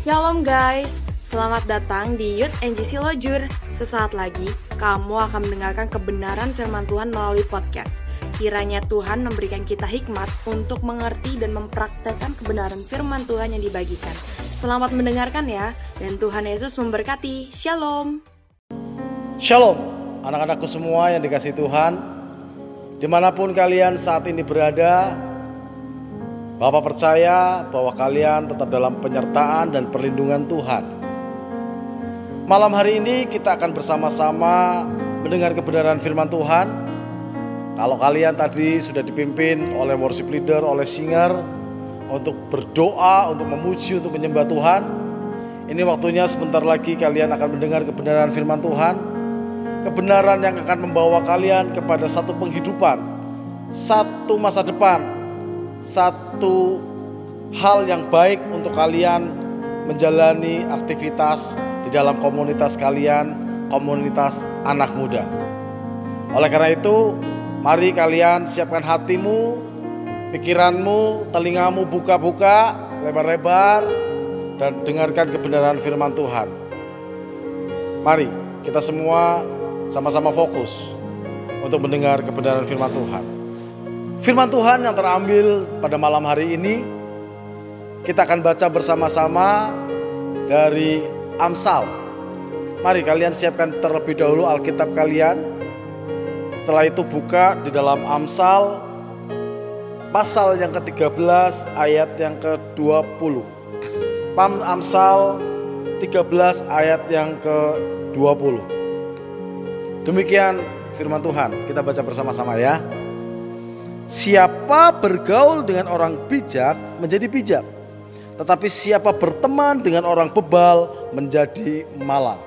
Shalom guys, selamat datang di Youth NGC Lojur. Sesaat lagi, kamu akan mendengarkan kebenaran firman Tuhan melalui podcast. Kiranya Tuhan memberikan kita hikmat untuk mengerti dan mempraktekkan kebenaran firman Tuhan yang dibagikan. Selamat mendengarkan ya, dan Tuhan Yesus memberkati. Shalom. Shalom, anak-anakku semua yang dikasih Tuhan. Di mana pun kalian saat ini berada, Bapak percaya bahwa kalian tetap dalam penyertaan dan perlindungan Tuhan. Malam hari ini kita akan bersama-sama mendengar kebenaran firman Tuhan. Kalau kalian tadi sudah dipimpin oleh worship leader, oleh singer untuk berdoa, untuk memuji, untuk menyembah Tuhan. Ini waktunya sebentar lagi kalian akan mendengar kebenaran firman Tuhan. Kebenaran yang akan membawa kalian kepada satu penghidupan, satu masa depan, satu hal yang baik untuk kalian menjalani aktivitas di dalam komunitas kalian, komunitas anak muda. Oleh karena itu, mari kalian siapkan hatimu, pikiranmu, telingamu buka-buka, lebar-lebar, dan dengarkan kebenaran firman Tuhan. Mari kita semua sama-sama fokus untuk mendengar kebenaran firman Tuhan. Firman Tuhan yang terambil pada malam hari ini kita akan baca bersama-sama dari Amsal. Mari kalian siapkan terlebih dahulu Alkitab kalian. Setelah itu buka di dalam Amsal pasal yang ke-13 ayat yang ke-20. Pam Amsal 13 ayat yang ke-20. Demikian firman Tuhan. Kita baca bersama-sama ya. Siapa bergaul dengan orang bijak menjadi bijak, tetapi siapa berteman dengan orang bebal menjadi malang.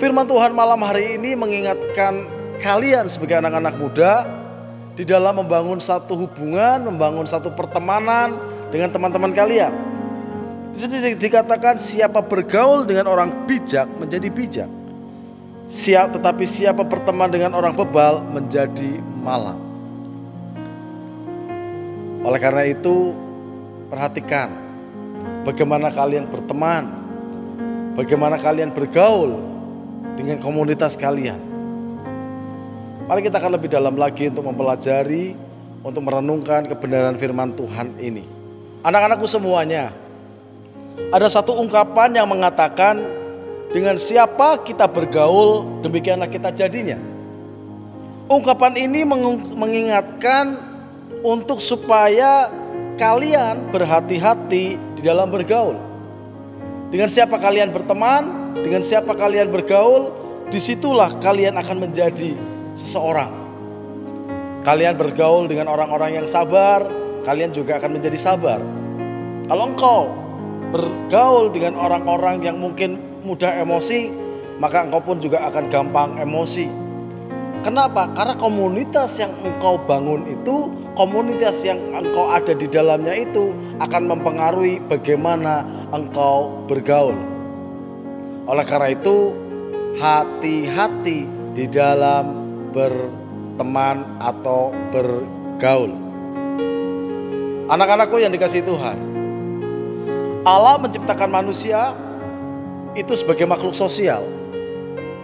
Firman Tuhan malam hari ini mengingatkan kalian sebagai anak-anak muda di dalam membangun satu hubungan, membangun satu pertemanan dengan teman-teman kalian. Jadi dikatakan siapa bergaul dengan orang bijak menjadi bijak. Siap, tetapi siapa berteman dengan orang bebal menjadi malang. Oleh karena itu, perhatikan bagaimana kalian berteman, bagaimana kalian bergaul dengan komunitas kalian. Mari kita akan lebih dalam lagi untuk mempelajari, untuk merenungkan kebenaran firman Tuhan ini. Anak-anakku semuanya, ada satu ungkapan yang mengatakan dengan siapa kita bergaul, demikianlah kita jadinya. Ungkapan ini mengingatkan untuk supaya kalian berhati-hati di dalam bergaul. Dengan siapa kalian berteman, dengan siapa kalian bergaul, di situlah kalian akan menjadi seseorang. Kalian bergaul dengan orang-orang yang sabar, kalian juga akan menjadi sabar. Kalau engkau bergaul dengan orang-orang yang mungkin mudah emosi, maka engkau pun juga akan gampang emosi. Kenapa? Karena komunitas yang engkau bangun itu, komunitas yang engkau ada di dalamnya itu akan mempengaruhi bagaimana engkau bergaul. Oleh karena itu, hati-hati di dalam berteman atau bergaul. Anak-anakku yang dikasih Tuhan, Allah menciptakan manusia itu sebagai makhluk sosial.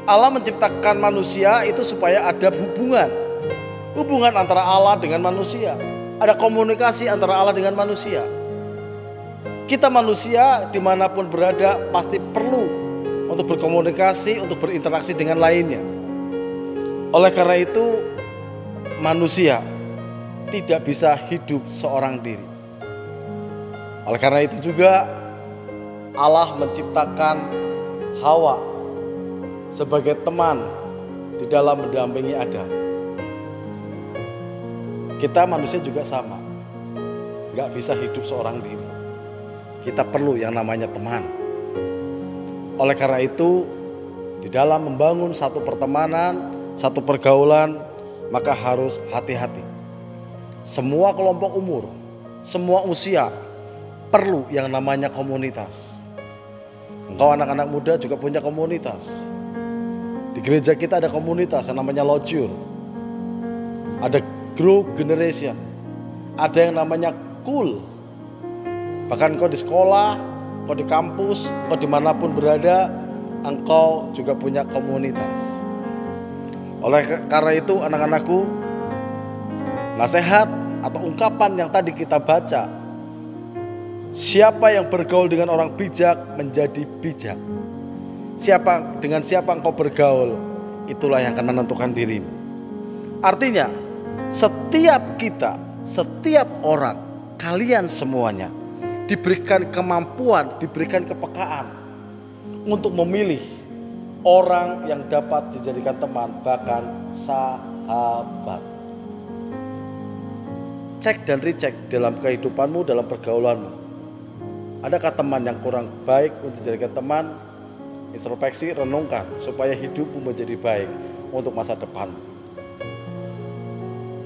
Allah menciptakan manusia itu supaya ada hubungan. Hubungan antara Allah dengan manusia. Ada komunikasi antara Allah dengan manusia. Kita manusia di mana pun berada pasti perlu untuk berkomunikasi, untuk berinteraksi dengan lainnya. Oleh karena itu manusia tidak bisa hidup seorang diri. Oleh karena itu juga Allah menciptakan Hawa sebagai teman di dalam mendampingi Adam. Kita manusia juga sama, nggak bisa hidup seorang diri. Kita perlu yang namanya teman. Oleh karena itu, di dalam membangun satu pertemanan, satu pergaulan, maka harus hati-hati. Semua kelompok umur, semua usia perlu yang namanya komunitas. Engkau anak-anak muda juga punya komunitas. Di gereja kita ada komunitas yang namanya Lojur. Ada Grow Generation. Ada yang namanya Cool. Bahkan kau di sekolah engkau di kampus, engkau di mana pun berada, engkau juga punya komunitas. Oleh karena itu anak-anakku, nasihat atau ungkapan yang tadi kita baca, siapa yang bergaul dengan orang bijak menjadi bijak. Siapa dengan siapa engkau bergaul, itulah yang akan menentukan dirimu. Artinya, setiap kita, setiap orang, kalian semuanya diberikan kemampuan, diberikan kepekaan untuk memilih orang yang dapat dijadikan teman, bahkan sahabat. Cek dan recheck dalam kehidupanmu, dalam pergaulanmu. Adakah teman yang kurang baik untuk dijadikan teman? Introspeksi, renungkan supaya hidupmu menjadi baik untuk masa depan.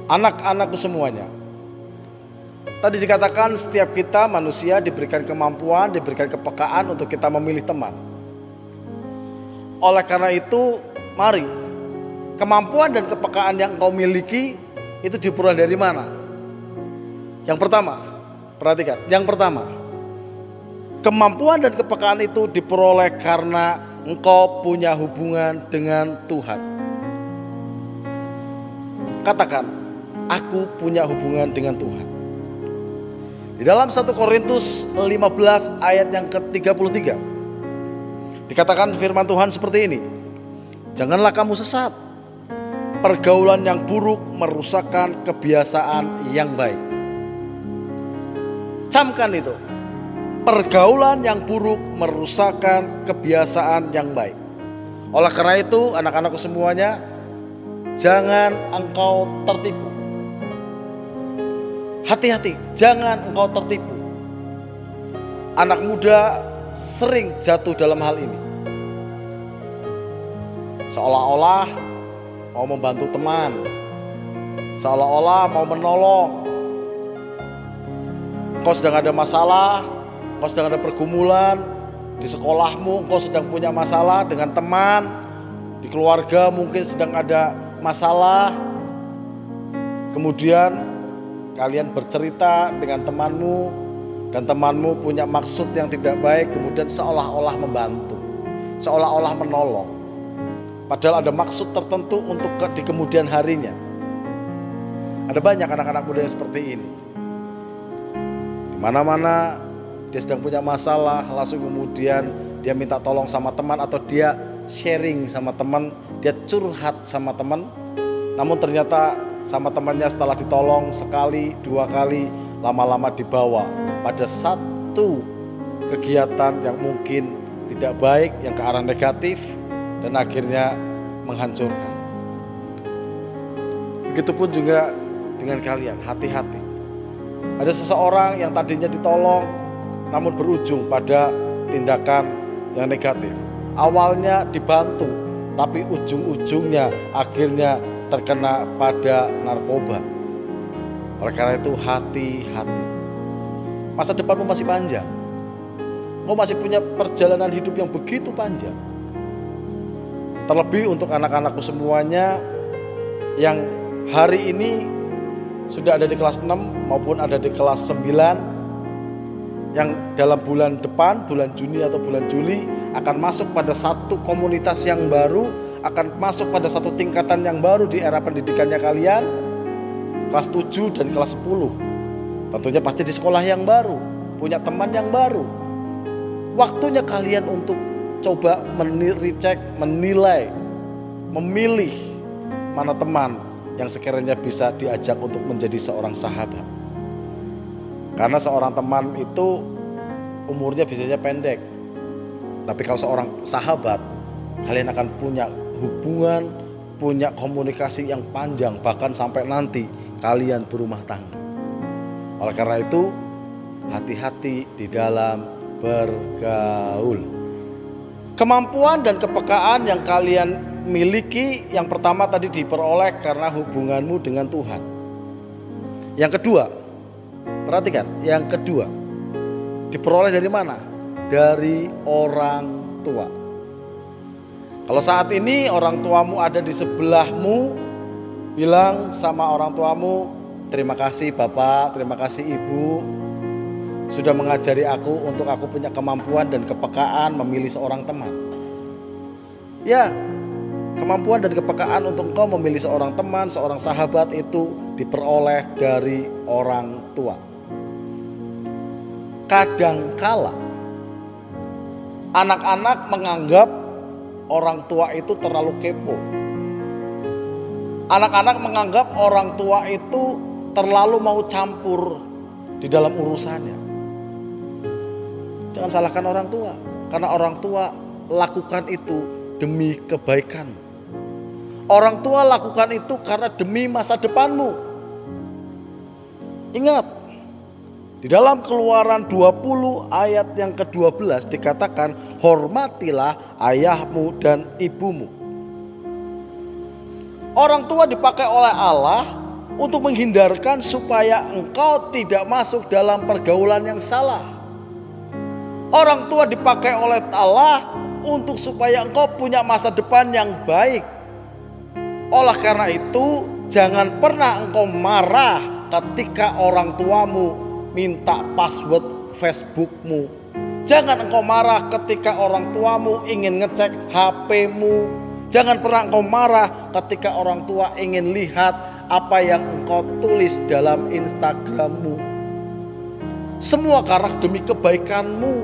Anak-anakku semuanya, Tadi dikatakan setiap kita manusia diberikan kemampuan, diberikan kepekaan untuk kita memilih teman. Oleh karena itu, mari kemampuan dan kepekaan yang kau miliki itu diperoleh dari mana? Yang pertama, perhatikan. Yang pertama, kemampuan dan kepekaan itu diperoleh karena engkau punya hubungan dengan Tuhan. Katakan, aku punya hubungan dengan Tuhan. Di dalam 1 Korintus 15 ayat yang ke-33 Dikatakan firman Tuhan seperti ini Janganlah kamu sesat Pergaulan yang buruk merusakkan kebiasaan yang baik Camkan itu Pergaulan yang buruk merusakkan kebiasaan yang baik Oleh karena itu anak-anakku semuanya Jangan engkau tertipu Hati-hati, jangan engkau tertipu. Anak muda sering jatuh dalam hal ini. Seolah-olah mau membantu teman, seolah-olah mau menolong. Kau sedang ada masalah, kau sedang ada pergumulan di sekolahmu, kau sedang punya masalah dengan teman, di keluarga mungkin sedang ada masalah. Kemudian kalian bercerita dengan temanmu dan temanmu punya maksud yang tidak baik kemudian seolah-olah membantu, seolah-olah menolong. Padahal ada maksud tertentu untuk ke, di kemudian harinya. Ada banyak anak-anak muda yang seperti ini. Di mana-mana dia sedang punya masalah, langsung kemudian dia minta tolong sama teman atau dia sharing sama teman, dia curhat sama teman. Namun ternyata sama temannya setelah ditolong sekali, dua kali, lama-lama dibawa pada satu kegiatan yang mungkin tidak baik, yang ke arah negatif, dan akhirnya menghancurkan. Begitupun juga dengan kalian, hati-hati. Ada seseorang yang tadinya ditolong, namun berujung pada tindakan yang negatif. Awalnya dibantu, tapi ujung-ujungnya akhirnya terkena pada narkoba. Oleh karena itu hati-hati. Masa depanmu masih panjang. Kau masih punya perjalanan hidup yang begitu panjang. Terlebih untuk anak-anakku semuanya yang hari ini sudah ada di kelas 6 maupun ada di kelas 9 yang dalam bulan depan, bulan Juni atau bulan Juli akan masuk pada satu komunitas yang baru akan masuk pada satu tingkatan yang baru di era pendidikannya kalian kelas 7 dan kelas 10 tentunya pasti di sekolah yang baru punya teman yang baru. Waktunya kalian untuk coba meniricek menilai memilih mana teman yang sekiranya bisa diajak untuk menjadi seorang sahabat karena seorang teman itu umurnya biasanya pendek tapi kalau seorang sahabat kalian akan punya hubungan, punya komunikasi yang panjang, bahkan sampai nanti kalian berumah tangga. Oleh karena itu, hati-hati di dalam bergaul. Kemampuan dan kepekaan yang kalian miliki, yang pertama tadi diperoleh karena hubunganmu dengan Tuhan. Yang kedua, perhatikan, yang kedua, diperoleh dari mana? Dari orang tua. Kalau saat ini orang tuamu ada di sebelahmu, bilang sama orang tuamu, terima kasih Bapak, terima kasih Ibu. sudah mengajari aku untuk aku punya kemampuan dan kepekaan memilih seorang teman. Ya, kemampuan dan kepekaan untuk engkau memilih seorang teman, seorang sahabat itu diperoleh dari orang tua. Kadangkala anak-anak menganggap orang tua itu terlalu kepo. Anak-anak menganggap orang tua itu terlalu mau campur di dalam urusannya. Jangan salahkan orang tua, karena orang tua lakukan itu demi kebaikan. Orang tua lakukan itu karena demi masa depanmu. Ingat, di dalam keluaran 20 ayat yang ke-12 dikatakan hormatilah ayahmu dan ibumu. Orang tua dipakai oleh Allah untuk menghindarkan supaya engkau tidak masuk dalam pergaulan yang salah. Orang tua dipakai oleh Allah untuk supaya engkau punya masa depan yang baik. Oleh karena itu, jangan pernah engkau marah ketika orang tuamu minta password Facebookmu. Jangan engkau marah ketika orang tuamu ingin ngecek HP-mu. Jangan pernah engkau marah ketika orang tua ingin lihat apa yang engkau tulis dalam Instagrammu. Semua karena demi kebaikanmu.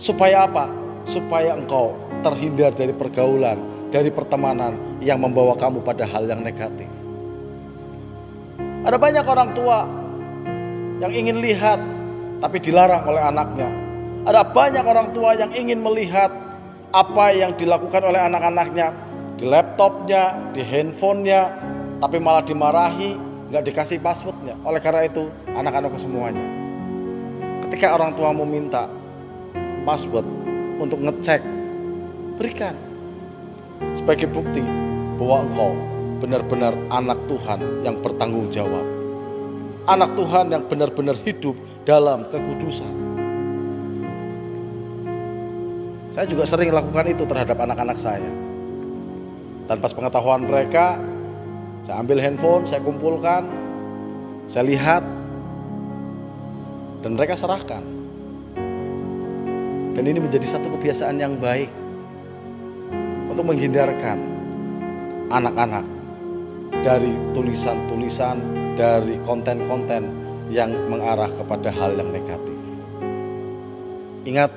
Supaya apa? Supaya engkau terhindar dari pergaulan, dari pertemanan yang membawa kamu pada hal yang negatif. Ada banyak orang tua yang ingin lihat tapi dilarang oleh anaknya. Ada banyak orang tua yang ingin melihat apa yang dilakukan oleh anak-anaknya di laptopnya, di handphonenya, tapi malah dimarahi, nggak dikasih passwordnya. Oleh karena itu, anak-anakku semuanya, ketika orang tua mau minta password untuk ngecek, berikan sebagai bukti bahwa engkau benar-benar anak Tuhan yang bertanggung jawab. Anak Tuhan yang benar-benar hidup dalam kekudusan. Saya juga sering lakukan itu terhadap anak-anak saya. Tanpa pengetahuan mereka, saya ambil handphone, saya kumpulkan, saya lihat, dan mereka serahkan. Dan ini menjadi satu kebiasaan yang baik untuk menghindarkan anak-anak dari tulisan-tulisan, dari konten-konten yang mengarah kepada hal yang negatif. Ingat,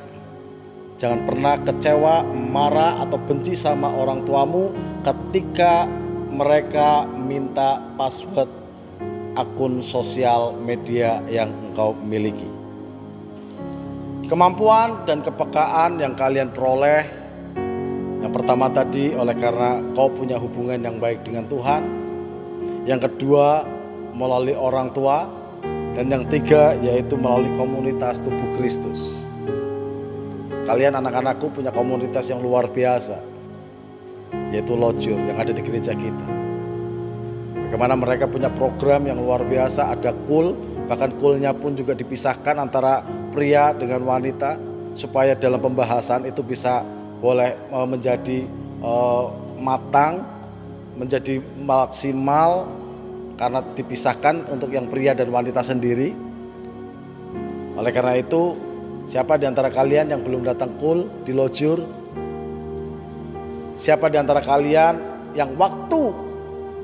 jangan pernah kecewa, marah, atau benci sama orang tuamu ketika mereka minta password akun sosial media yang engkau miliki. Kemampuan dan kepekaan yang kalian peroleh yang pertama tadi oleh karena kau punya hubungan yang baik dengan Tuhan. Yang kedua melalui orang tua dan yang tiga yaitu melalui komunitas tubuh Kristus. Kalian anak-anakku punya komunitas yang luar biasa yaitu Lojur yang ada di gereja kita. Bagaimana mereka punya program yang luar biasa, ada kul, bahkan kulnya pun juga dipisahkan antara pria dengan wanita supaya dalam pembahasan itu bisa boleh uh, menjadi uh, matang, menjadi maksimal karena dipisahkan untuk yang pria dan wanita sendiri. Oleh karena itu, siapa di antara kalian yang belum datang kul di lojur? Siapa di antara kalian yang waktu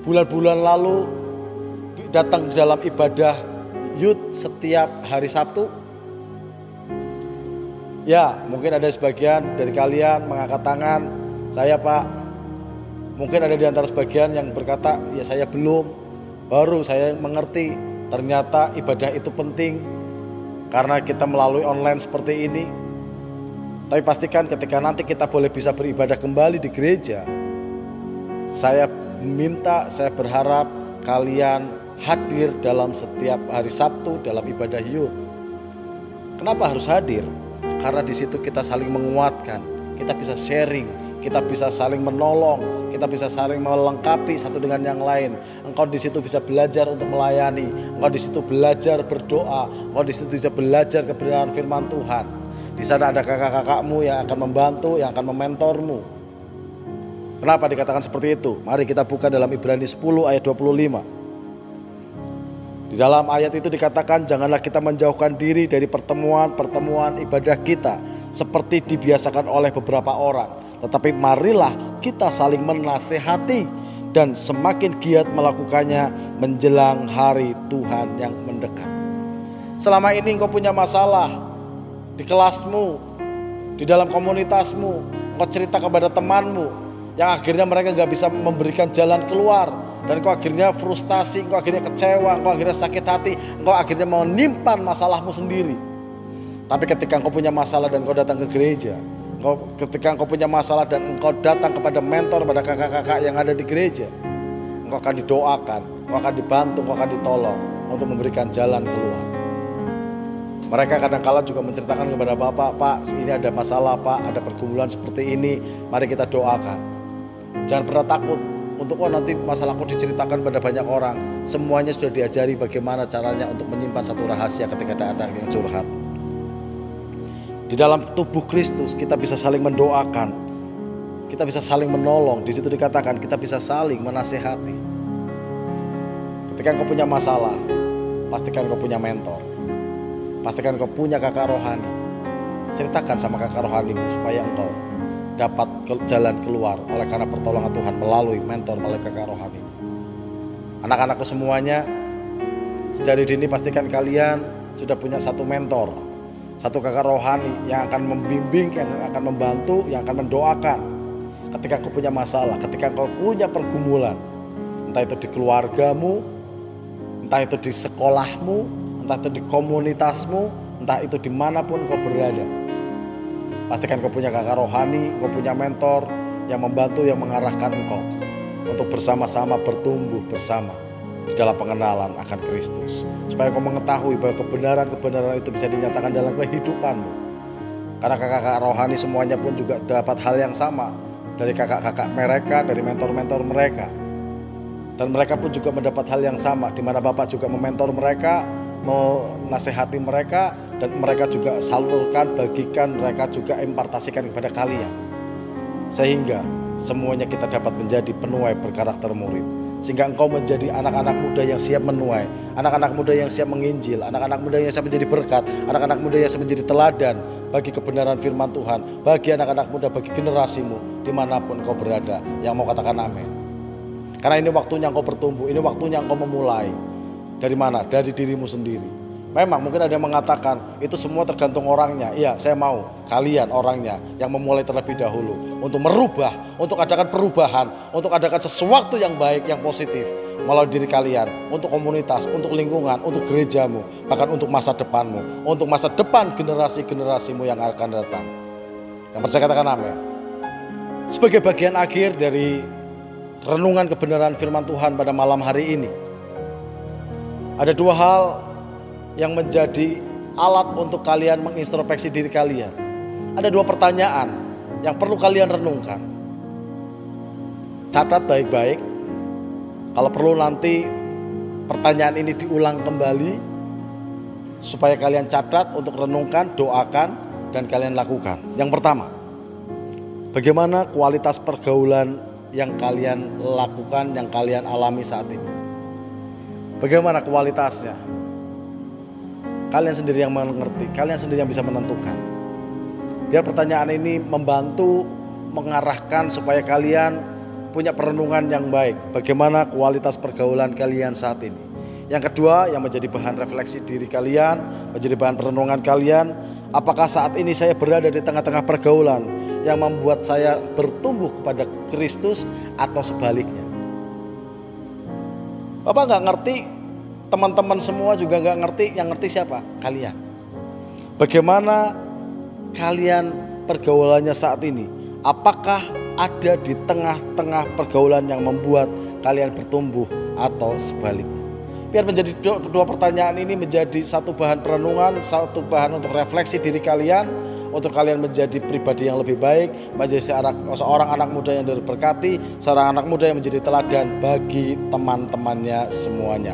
bulan-bulan lalu datang dalam ibadah youth setiap hari Sabtu? Ya, mungkin ada sebagian dari kalian mengangkat tangan, saya Pak. Mungkin ada di antara sebagian yang berkata, ya saya belum. Baru saya mengerti, ternyata ibadah itu penting. Karena kita melalui online seperti ini. Tapi pastikan ketika nanti kita boleh bisa beribadah kembali di gereja. Saya minta, saya berharap kalian hadir dalam setiap hari Sabtu dalam ibadah youth. Kenapa harus hadir? Karena di situ kita saling menguatkan, kita bisa sharing, kita bisa saling menolong, kita bisa saling melengkapi satu dengan yang lain. Engkau di situ bisa belajar untuk melayani, engkau di situ belajar berdoa, engkau di situ bisa belajar kebenaran firman Tuhan. Di sana ada kakak-kakakmu yang akan membantu, yang akan mementormu. Kenapa dikatakan seperti itu? Mari kita buka dalam Ibrani 10 ayat 25. Di dalam ayat itu dikatakan janganlah kita menjauhkan diri dari pertemuan-pertemuan ibadah kita seperti dibiasakan oleh beberapa orang, tetapi marilah kita saling menasehati dan semakin giat melakukannya menjelang hari Tuhan yang mendekat. Selama ini engkau punya masalah di kelasmu, di dalam komunitasmu, engkau cerita kepada temanmu yang akhirnya mereka nggak bisa memberikan jalan keluar, dan kau akhirnya frustasi, kau akhirnya kecewa, kau akhirnya sakit hati, kau akhirnya mau nimpan masalahmu sendiri. Tapi ketika engkau punya masalah dan kau datang ke gereja, engkau, ketika engkau punya masalah dan engkau datang kepada mentor, pada kakak-kakak yang ada di gereja, engkau akan didoakan, engkau akan dibantu, engkau akan ditolong untuk memberikan jalan keluar. Mereka kadang-kala juga menceritakan kepada Bapak, Pak, ini ada masalah Pak, ada pergumulan seperti ini, mari kita doakan. Jangan pernah takut, untuk oh nanti masalahku diceritakan pada banyak orang. Semuanya sudah diajari bagaimana caranya untuk menyimpan satu rahasia ketika ada yang curhat. Di dalam tubuh Kristus kita bisa saling mendoakan. Kita bisa saling menolong. Di situ dikatakan kita bisa saling menasehati. Ketika engkau punya masalah, pastikan engkau punya mentor. Pastikan engkau punya kakak rohani. Ceritakan sama kakak rohanimu supaya engkau dapat jalan keluar oleh karena pertolongan Tuhan melalui mentor melalui kakak rohani. Anak-anakku semuanya, sejak dini pastikan kalian sudah punya satu mentor, satu kakak rohani yang akan membimbing, yang akan membantu, yang akan mendoakan. Ketika kau punya masalah, ketika kau punya pergumulan, entah itu di keluargamu, entah itu di sekolahmu, entah itu di komunitasmu, entah itu di mana pun kau berada Pastikan kau punya kakak rohani, kau punya mentor yang membantu, yang mengarahkan engkau untuk bersama-sama bertumbuh bersama di dalam pengenalan akan Kristus. Supaya kau mengetahui bahwa kebenaran-kebenaran itu bisa dinyatakan dalam kehidupanmu. Karena kakak-kakak rohani semuanya pun juga dapat hal yang sama dari kakak-kakak mereka, dari mentor-mentor mereka. Dan mereka pun juga mendapat hal yang sama, di mana Bapak juga mementor mereka, mau nasihati mereka, dan mereka juga salurkan, bagikan, mereka juga impartasikan kepada kalian. Sehingga semuanya kita dapat menjadi penuai berkarakter murid. Sehingga engkau menjadi anak-anak muda yang siap menuai, anak-anak muda yang siap menginjil, anak-anak muda yang siap menjadi berkat, anak-anak muda yang siap menjadi teladan bagi kebenaran firman Tuhan, bagi anak-anak muda, bagi generasimu, di mana pun kau berada, yang mau katakan amin. Karena ini waktunya engkau bertumbuh, ini waktunya engkau memulai. Dari mana? Dari dirimu sendiri. Memang mungkin ada yang mengatakan itu semua tergantung orangnya. Iya, saya mau kalian orangnya yang memulai terlebih dahulu untuk merubah, untuk adakan perubahan, untuk adakan sesuatu yang baik, yang positif melalui diri kalian, untuk komunitas, untuk lingkungan, untuk gerejamu, bahkan untuk masa depanmu, untuk masa depan generasi-generasimu yang akan datang. Yang percaya katakan amin. Sebagai bagian akhir dari renungan kebenaran firman Tuhan pada malam hari ini, ada dua hal yang menjadi alat untuk kalian mengintrospeksi diri kalian. Ada dua pertanyaan yang perlu kalian renungkan. Catat baik-baik. Kalau perlu nanti pertanyaan ini diulang kembali supaya kalian catat untuk renungkan, doakan dan kalian lakukan. Yang pertama, bagaimana kualitas pergaulan yang kalian lakukan, yang kalian alami saat ini? Bagaimana kualitasnya? Kalian sendiri yang mengerti, kalian sendiri yang bisa menentukan. Biar pertanyaan ini membantu mengarahkan supaya kalian punya perenungan yang baik. Bagaimana kualitas pergaulan kalian saat ini. Yang kedua yang menjadi bahan refleksi diri kalian, menjadi bahan perenungan kalian, apakah saat ini saya berada di tengah-tengah pergaulan yang membuat saya bertumbuh kepada Kristus atau sebaliknya. Bapak nggak ngerti teman-teman semua juga nggak ngerti, yang ngerti siapa? Kalian. Bagaimana kalian pergaulannya saat ini? Apakah ada di tengah-tengah pergaulan yang membuat kalian bertumbuh atau sebaliknya? Biar menjadi dua, pertanyaan ini menjadi satu bahan perenungan, satu bahan untuk refleksi diri kalian, untuk kalian menjadi pribadi yang lebih baik, menjadi seorang, seorang anak muda yang diberkati, seorang anak muda yang menjadi teladan bagi teman-temannya semuanya.